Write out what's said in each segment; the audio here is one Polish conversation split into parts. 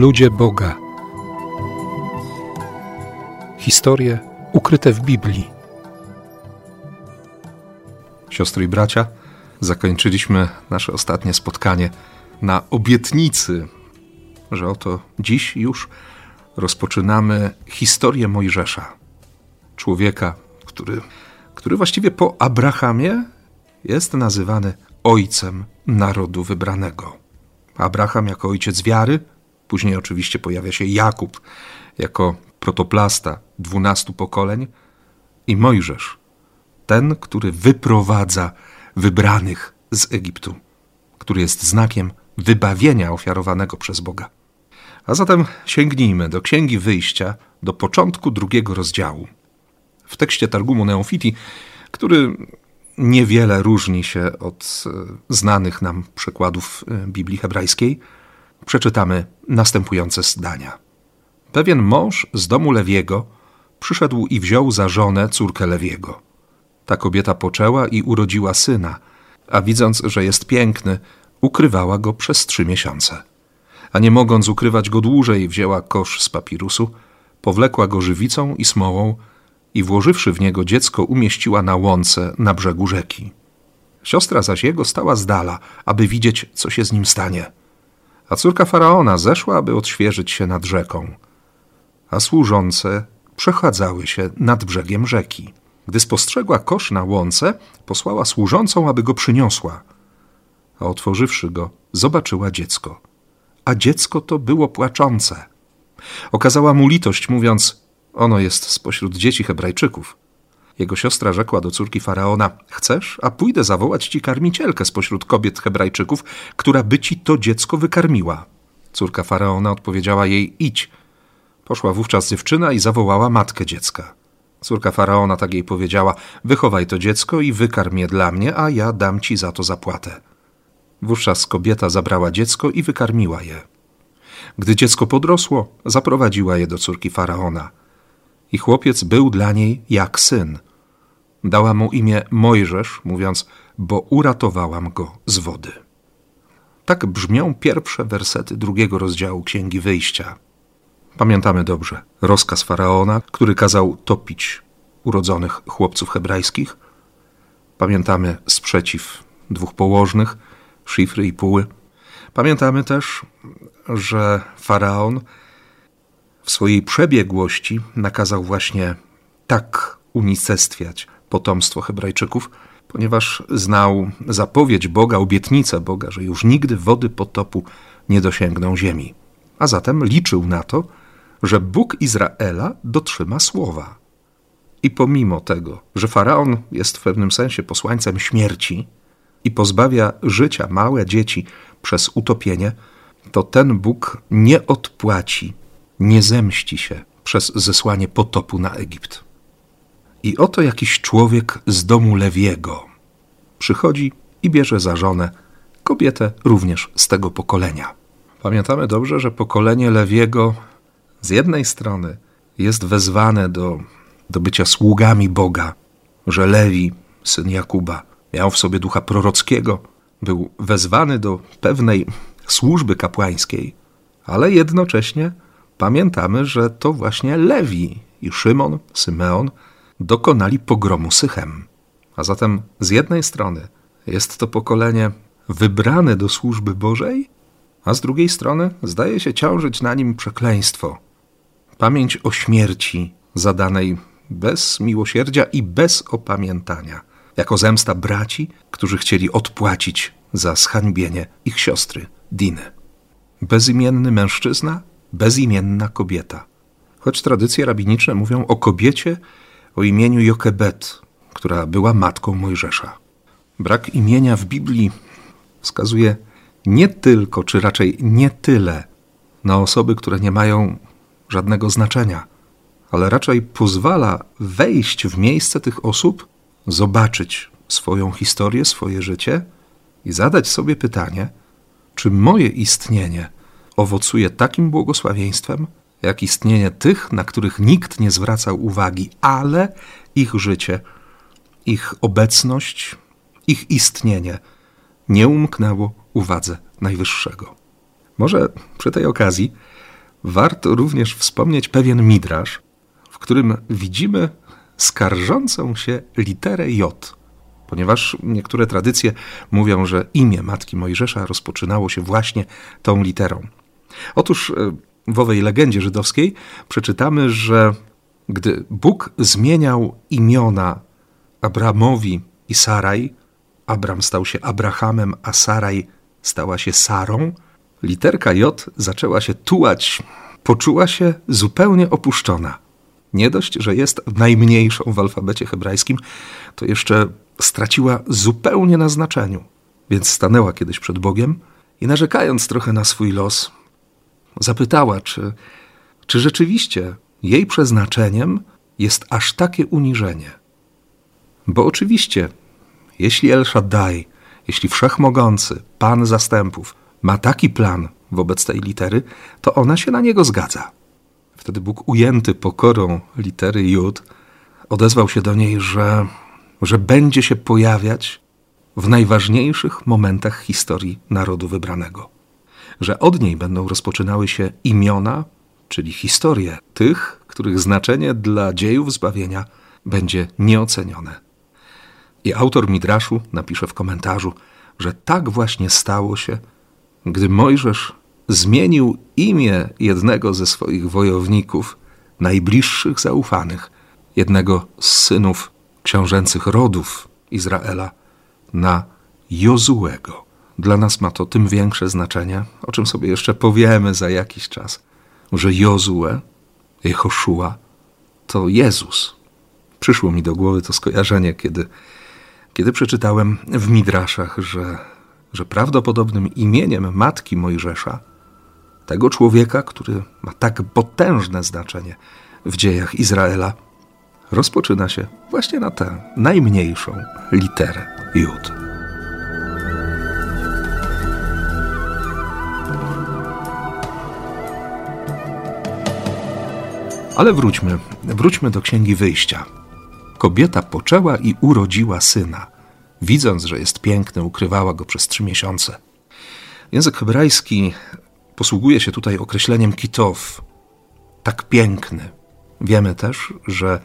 Ludzie Boga. Historie ukryte w Biblii. Siostry i bracia, zakończyliśmy nasze ostatnie spotkanie na obietnicy, że oto dziś już rozpoczynamy historię Mojżesza. Człowieka, który, który właściwie po Abrahamie jest nazywany ojcem narodu wybranego. Abraham jako ojciec wiary, później oczywiście pojawia się Jakub jako protoplasta dwunastu pokoleń i Mojżesz, ten, który wyprowadza wybranych z Egiptu, który jest znakiem wybawienia ofiarowanego przez Boga. A zatem sięgnijmy do Księgi Wyjścia, do początku drugiego rozdziału. W tekście Targumu Neofiti, który niewiele różni się od e, znanych nam przykładów e, Biblii hebrajskiej, przeczytamy następujące zdania. Pewien mąż z domu Lewiego przyszedł i wziął za żonę córkę Lewiego. Ta kobieta poczęła i urodziła syna, a widząc, że jest piękny, ukrywała go przez trzy miesiące. A nie mogąc ukrywać go dłużej, wzięła kosz z papirusu, powlekła go żywicą i smołą i włożywszy w niego dziecko, umieściła na łące na brzegu rzeki. Siostra zaś jego stała z dala, aby widzieć, co się z nim stanie. A córka faraona zeszła, aby odświeżyć się nad rzeką. A służące przechadzały się nad brzegiem rzeki. Gdy spostrzegła kosz na łące, posłała służącą, aby go przyniosła. A otworzywszy go, zobaczyła dziecko. A dziecko to było płaczące. Okazała mu litość, mówiąc: ono jest spośród dzieci Hebrajczyków. Jego siostra rzekła do córki faraona: Chcesz, a pójdę zawołać ci karmicielkę spośród kobiet Hebrajczyków, która by ci to dziecko wykarmiła. Córka faraona odpowiedziała jej: Idź. Poszła wówczas dziewczyna i zawołała matkę dziecka. Córka faraona tak jej powiedziała: Wychowaj to dziecko i wykarm je dla mnie, a ja dam ci za to zapłatę. Wówczas kobieta zabrała dziecko i wykarmiła je. Gdy dziecko podrosło, zaprowadziła je do córki faraona i chłopiec był dla niej jak syn. Dała mu imię Mojżesz, mówiąc, bo uratowałam go z wody. Tak brzmią pierwsze wersety drugiego rozdziału Księgi Wyjścia. Pamiętamy dobrze rozkaz faraona, który kazał topić urodzonych chłopców hebrajskich. Pamiętamy sprzeciw dwóch położnych, Szifry i Puły. Pamiętamy też, że faraon w swojej przebiegłości nakazał właśnie tak unicestwiać potomstwo Hebrajczyków, ponieważ znał zapowiedź Boga, obietnicę Boga, że już nigdy wody potopu nie dosięgną ziemi. A zatem liczył na to, że Bóg Izraela dotrzyma słowa. I pomimo tego, że faraon jest w pewnym sensie posłańcem śmierci i pozbawia życia małe dzieci przez utopienie, to ten Bóg nie odpłaci nie zemści się przez zesłanie potopu na Egipt. I oto jakiś człowiek z domu Lewiego przychodzi i bierze za żonę kobietę również z tego pokolenia. Pamiętamy dobrze, że pokolenie Lewiego z jednej strony jest wezwane do, do bycia sługami Boga, że Lewi, syn Jakuba, miał w sobie ducha prorockiego, był wezwany do pewnej służby kapłańskiej, ale jednocześnie pamiętamy, że to właśnie Lewi i Szymon, Symeon dokonali pogromu Sychem. A zatem z jednej strony jest to pokolenie wybrane do służby Bożej, a z drugiej strony zdaje się ciążyć na nim przekleństwo. Pamięć o śmierci zadanej bez miłosierdzia i bez opamiętania, jako zemsta braci, którzy chcieli odpłacić za zhańbienie ich siostry Diny. Bezimienny mężczyzna bezimienna kobieta. Choć tradycje rabiniczne mówią o kobiecie o imieniu Jokebet, która była matką Mojżesza. Brak imienia w Biblii wskazuje nie tylko, czy raczej nie tyle na osoby, które nie mają żadnego znaczenia, ale raczej pozwala wejść w miejsce tych osób, zobaczyć swoją historię, swoje życie i zadać sobie pytanie, czy moje istnienie owocuje takim błogosławieństwem, jak istnienie tych, na których nikt nie zwracał uwagi, ale ich życie, ich obecność, ich istnienie nie umknęło uwadze Najwyższego. Może przy tej okazji warto również wspomnieć pewien midrasz, w którym widzimy skarżącą się literę J, ponieważ niektóre tradycje mówią, że imię matki Mojżesza rozpoczynało się właśnie tą literą. Otóż e, owej legendzie żydowskiej przeczytamy, że gdy Bóg zmieniał imiona Abramowi i Saraj, Abram stał się Abrahamem, a Saraj stała się Sarą, literka J zaczęła się tułać, poczuła się zupełnie opuszczona. Nie dość, że jest najmniejszą w alfabecie hebrajskim, to jeszcze straciła zupełnie na znaczeniu. Więc stanęła kiedyś przed Bogiem i narzekając trochę na swój los, zapytała, czy, czy rzeczywiście jej przeznaczeniem jest aż takie uniżenie. Bo oczywiście, jeśli El Shaddai, jeśli Wszechmogący, Pan Zastępów, ma taki plan wobec tej litery, to ona się na niego zgadza. Wtedy Bóg, ujęty pokorą litery Jud, odezwał się do niej, że, że będzie się pojawiać w najważniejszych momentach historii narodu wybranego. Że od niej będą rozpoczynały się imiona, czyli historie tych, których znaczenie dla dziejów zbawienia będzie nieocenione. I autor Midraszu napisze w komentarzu, że tak właśnie stało się, gdy Mojżesz zmienił imię jednego ze swoich wojowników, najbliższych zaufanych, jednego z synów książęcych rodów Izraela, na Jozułego. Dla nas ma to tym większe znaczenie, o czym sobie jeszcze powiemy za jakiś czas, że Jozue, Jehoszua, to Jezus. Przyszło mi do głowy to skojarzenie, kiedy, kiedy przeczytałem w Midraszach, że, że prawdopodobnym imieniem matki Mojżesza tego człowieka, który ma tak potężne znaczenie w dziejach Izraela, rozpoczyna się właśnie na tę najmniejszą literę Jud. Ale wróćmy, wróćmy do Księgi Wyjścia. Kobieta poczęła i urodziła syna. Widząc, że jest piękny, ukrywała go przez trzy miesiące. Język hebrajski posługuje się tutaj określeniem kitow, tak piękny. Wiemy też, że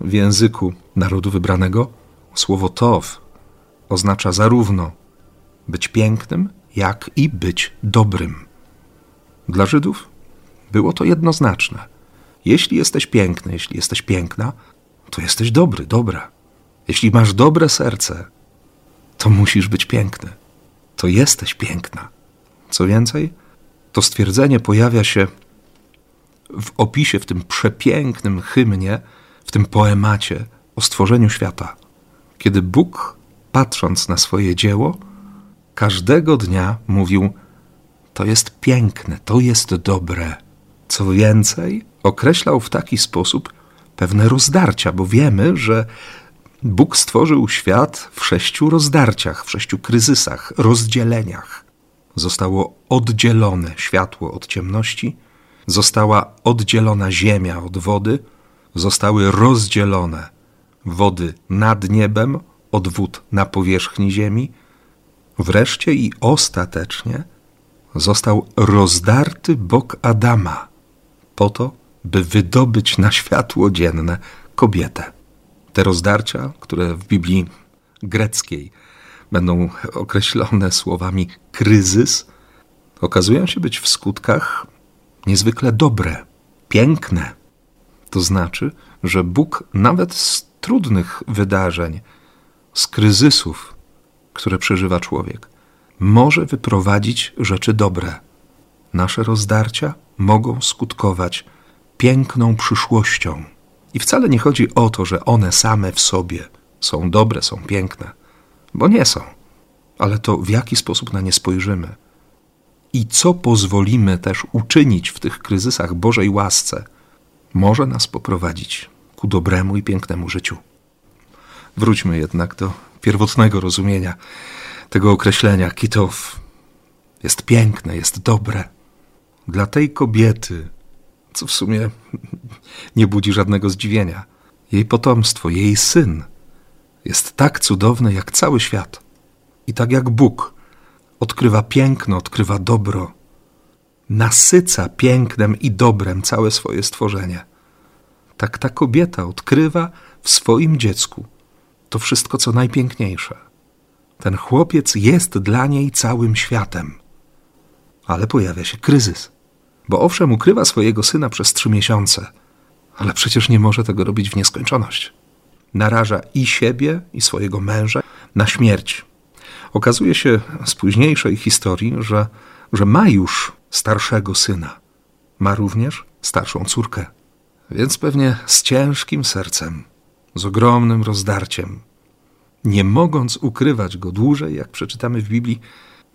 w języku narodu wybranego słowo tow oznacza zarówno być pięknym, jak i być dobrym. Dla Żydów było to jednoznaczne. Jeśli jesteś piękny, jeśli jesteś piękna, to jesteś dobry, dobra. Jeśli masz dobre serce, to musisz być piękny. To jesteś piękna. Co więcej, to stwierdzenie pojawia się w opisie, w tym przepięknym hymnie, w tym poemacie o stworzeniu świata. Kiedy Bóg, patrząc na swoje dzieło, każdego dnia mówił: To jest piękne, to jest dobre. Co więcej, określał w taki sposób pewne rozdarcia, bo wiemy, że Bóg stworzył świat w sześciu rozdarciach, w sześciu kryzysach, rozdzieleniach. Zostało oddzielone światło od ciemności, została oddzielona ziemia od wody, zostały rozdzielone wody nad niebem od wód na powierzchni ziemi, wreszcie i ostatecznie został rozdarty bok Adama po to, by wydobyć na światło dzienne kobietę. Te rozdarcia, które w Biblii greckiej będą określone słowami kryzys, okazują się być w skutkach niezwykle dobre, piękne. To znaczy, że Bóg nawet z trudnych wydarzeń, z kryzysów, które przeżywa człowiek, może wyprowadzić rzeczy dobre. Nasze rozdarcia mogą skutkować piękną przyszłością. I wcale nie chodzi o to, że one same w sobie są dobre, są piękne bo nie są. Ale to w jaki sposób na nie spojrzymy i co pozwolimy też uczynić w tych kryzysach Bożej łasce, może nas poprowadzić ku dobremu i pięknemu życiu. Wróćmy jednak do pierwotnego rozumienia tego określenia kitow. Jest piękne, jest dobre. Dla tej kobiety, co w sumie nie budzi żadnego zdziwienia, jej potomstwo, jej syn jest tak cudowny jak cały świat. I tak jak Bóg odkrywa piękno, odkrywa dobro, nasyca pięknem i dobrem całe swoje stworzenie. Tak ta kobieta odkrywa w swoim dziecku to wszystko, co najpiękniejsze. Ten chłopiec jest dla niej całym światem. Ale pojawia się kryzys, bo owszem, ukrywa swojego syna przez trzy miesiące, ale przecież nie może tego robić w nieskończoność. Naraża i siebie, i swojego męża na śmierć. Okazuje się z późniejszej historii, że, że ma już starszego syna, ma również starszą córkę. Więc pewnie z ciężkim sercem, z ogromnym rozdarciem, nie mogąc ukrywać go dłużej, jak przeczytamy w Biblii,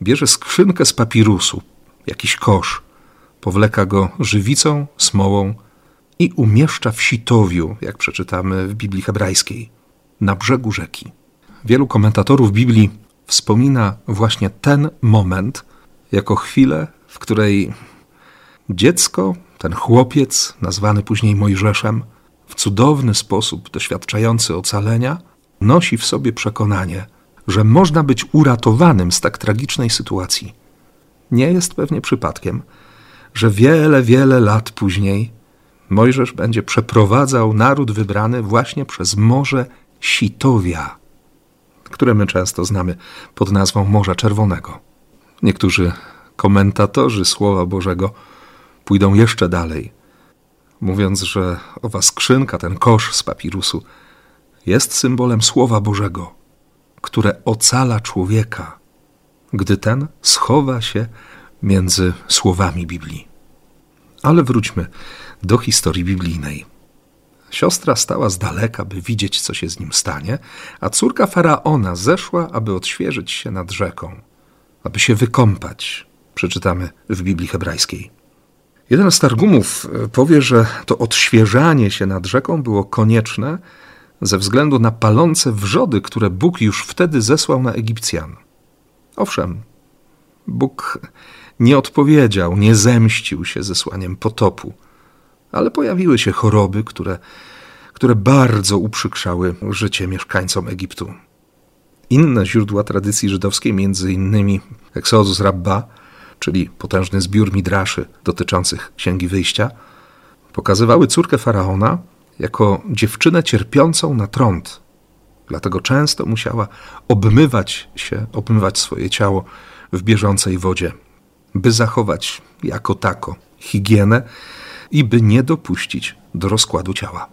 bierze skrzynkę z papirusu, jakiś kosz, powleka go żywicą, smołą i umieszcza w sitowiu, jak przeczytamy w Biblii hebrajskiej, na brzegu rzeki. Wielu komentatorów Biblii wspomina właśnie ten moment jako chwilę, w której dziecko, ten chłopiec, nazwany później Mojżeszem, w cudowny sposób doświadczający ocalenia, nosi w sobie przekonanie, że można być uratowanym z tak tragicznej sytuacji. Nie jest pewnie przypadkiem, że wiele, wiele lat później Mojżesz będzie przeprowadzał naród wybrany właśnie przez Morze Sitowia, które my często znamy pod nazwą Morza Czerwonego. Niektórzy komentatorzy Słowa Bożego pójdą jeszcze dalej, mówiąc, że owa skrzynka, ten kosz z papirusu jest symbolem Słowa Bożego, które ocala człowieka, gdy ten schowa się między słowami Biblii. Ale wróćmy do historii biblijnej. Siostra stała z daleka, by widzieć, co się z nim stanie, a córka faraona zeszła, aby odświeżyć się nad rzeką, aby się wykąpać. Przeczytamy w Biblii hebrajskiej. Jeden z targumów e, powie, że to odświeżanie się nad rzeką było konieczne ze względu na palące wrzody, które Bóg już wtedy zesłał na Egipcjan. Owszem, Bóg nie odpowiedział, nie zemścił się zesłaniem potopu, ale pojawiły się choroby, które, które bardzo uprzykrzały życie mieszkańcom Egiptu. Inne źródła tradycji żydowskiej, między innymi Exodus Rabba, czyli potężny zbiór midraszy dotyczących Księgi Wyjścia, pokazywały córkę faraona jako dziewczynę cierpiącą na trąd. Dlatego często musiała obmywać się, obmywać swoje ciało w bieżącej wodzie, by zachować jako tako higienę i by nie dopuścić do rozkładu ciała.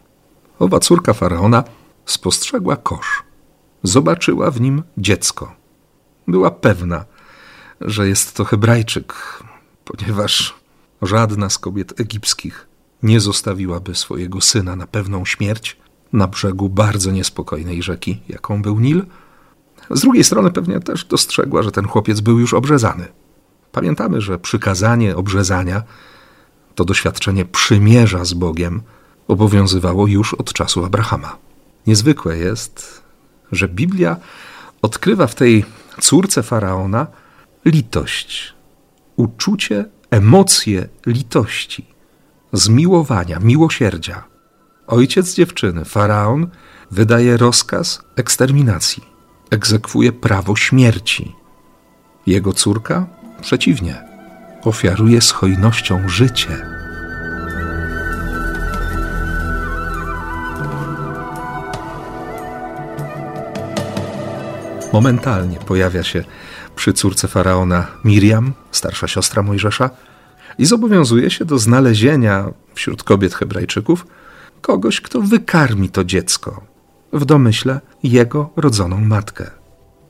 Owa córka faraona spostrzegła kosz. Zobaczyła w nim dziecko. Była pewna, że jest to Hebrajczyk, ponieważ żadna z kobiet egipskich nie zostawiłaby swojego syna na pewną śmierć na brzegu bardzo niespokojnej rzeki, jaką był Nil. Z drugiej strony pewnie też dostrzegła, że ten chłopiec był już obrzezany. Pamiętamy, że przykazanie obrzezania, to doświadczenie przymierza z Bogiem, obowiązywało już od czasu Abrahama. Niezwykłe jest, że Biblia odkrywa w tej córce faraona litość, uczucie, emocje litości zmiłowania, miłosierdzia. Ojciec dziewczyny, faraon, wydaje rozkaz eksterminacji, egzekwuje prawo śmierci. Jego córka, przeciwnie, ofiaruje z hojnością życie. Momentalnie pojawia się przy córce faraona Miriam, starsza siostra Mojżesza, i zobowiązuje się do znalezienia wśród kobiet Hebrajczyków kogoś, kto wykarmi to dziecko, w domyśle jego rodzoną matkę.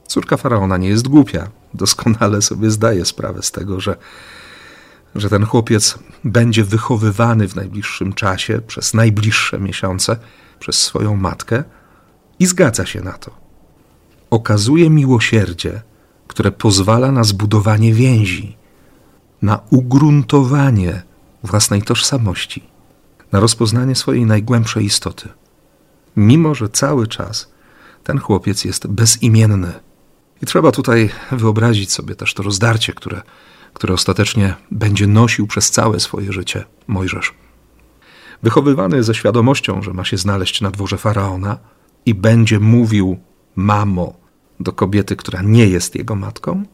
Córka faraona nie jest głupia, doskonale sobie zdaje sprawę z tego, że, że ten chłopiec będzie wychowywany w najbliższym czasie, przez najbliższe miesiące, przez swoją matkę i zgadza się na to. Okazuje miłosierdzie, które pozwala na zbudowanie więzi na ugruntowanie własnej tożsamości, na rozpoznanie swojej najgłębszej istoty. Mimo, że cały czas ten chłopiec jest bezimienny. I trzeba tutaj wyobrazić sobie też to rozdarcie, które, które ostatecznie będzie nosił przez całe swoje życie Mojżesz. Wychowywany ze świadomością, że ma się znaleźć na dworze faraona i będzie mówił mamo do kobiety, która nie jest jego matką,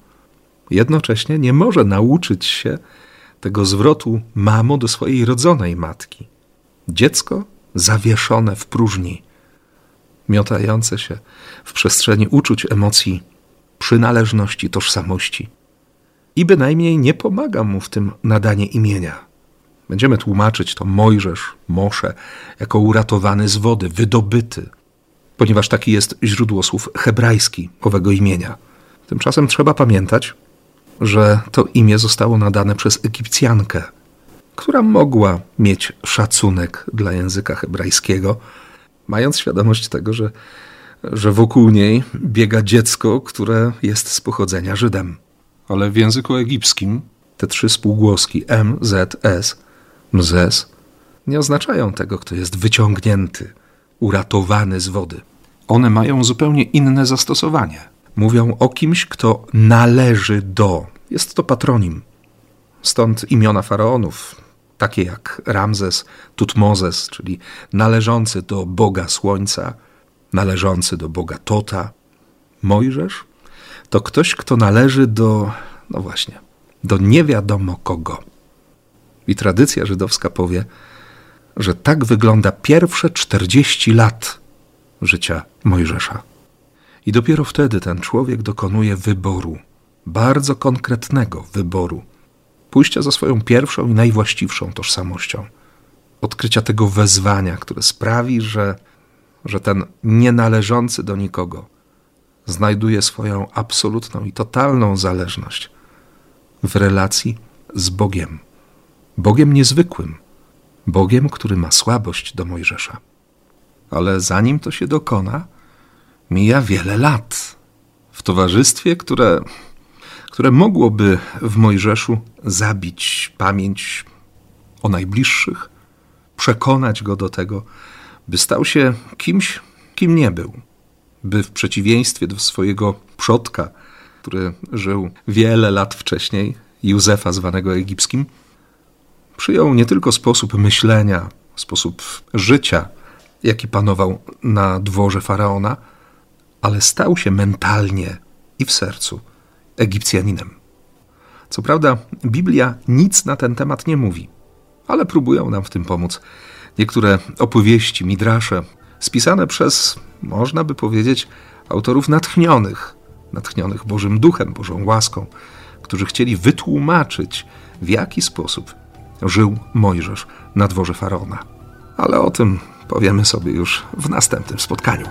jednocześnie nie może nauczyć się tego zwrotu mamo do swojej rodzonej matki. Dziecko zawieszone w próżni, miotające się w przestrzeni uczuć, emocji, przynależności, tożsamości. I bynajmniej nie pomaga mu w tym nadanie imienia. Będziemy tłumaczyć to Mojżesz, Mosze, jako uratowany z wody, wydobyty, ponieważ taki jest źródło słów hebrajski owego imienia. Tymczasem trzeba pamiętać, że to imię zostało nadane przez Egipcjankę, która mogła mieć szacunek dla języka hebrajskiego, mając świadomość tego, że, że wokół niej biega dziecko, które jest z pochodzenia Żydem. Ale w języku egipskim te trzy spółgłoski M, Z, S, mzes, nie oznaczają tego, kto jest wyciągnięty, uratowany z wody. One mają zupełnie inne zastosowanie. Mówią o kimś, kto należy do. Jest to patronim. Stąd imiona faraonów, takie jak Ramzes, Tutmozes, czyli należący do Boga Słońca, należący do Boga Tota. Mojżesz to ktoś, kto należy do, no właśnie, do nie wiadomo kogo. I tradycja żydowska powie, że tak wygląda pierwsze 40 lat życia Mojżesza. I dopiero wtedy ten człowiek dokonuje wyboru, bardzo konkretnego wyboru, pójścia za swoją pierwszą i najwłaściwszą tożsamością, odkrycia tego wezwania, które sprawi, że, że ten nienależący do nikogo znajduje swoją absolutną i totalną zależność w relacji z Bogiem. Bogiem niezwykłym, Bogiem, który ma słabość do Mojżesza. Ale zanim to się dokona, mija wiele lat w towarzystwie, które, które mogłoby w Mojżeszu zabić pamięć o najbliższych, przekonać go do tego, by stał się kimś, kim nie był, by w przeciwieństwie do swojego przodka, który żył wiele lat wcześniej, Józefa zwanego egipskim, przyjął nie tylko sposób myślenia, sposób życia, jaki panował na dworze faraona, ale stał się mentalnie i w sercu Egipcjaninem. Co prawda, Biblia nic na ten temat nie mówi, ale próbują nam w tym pomóc niektóre opowieści, midrasze, spisane przez, można by powiedzieć, autorów natchnionych, natchnionych Bożym Duchem, Bożą łaską, którzy chcieli wytłumaczyć, w jaki sposób żył Mojżesz na dworze faraona. Ale o tym powiemy sobie już w następnym spotkaniu.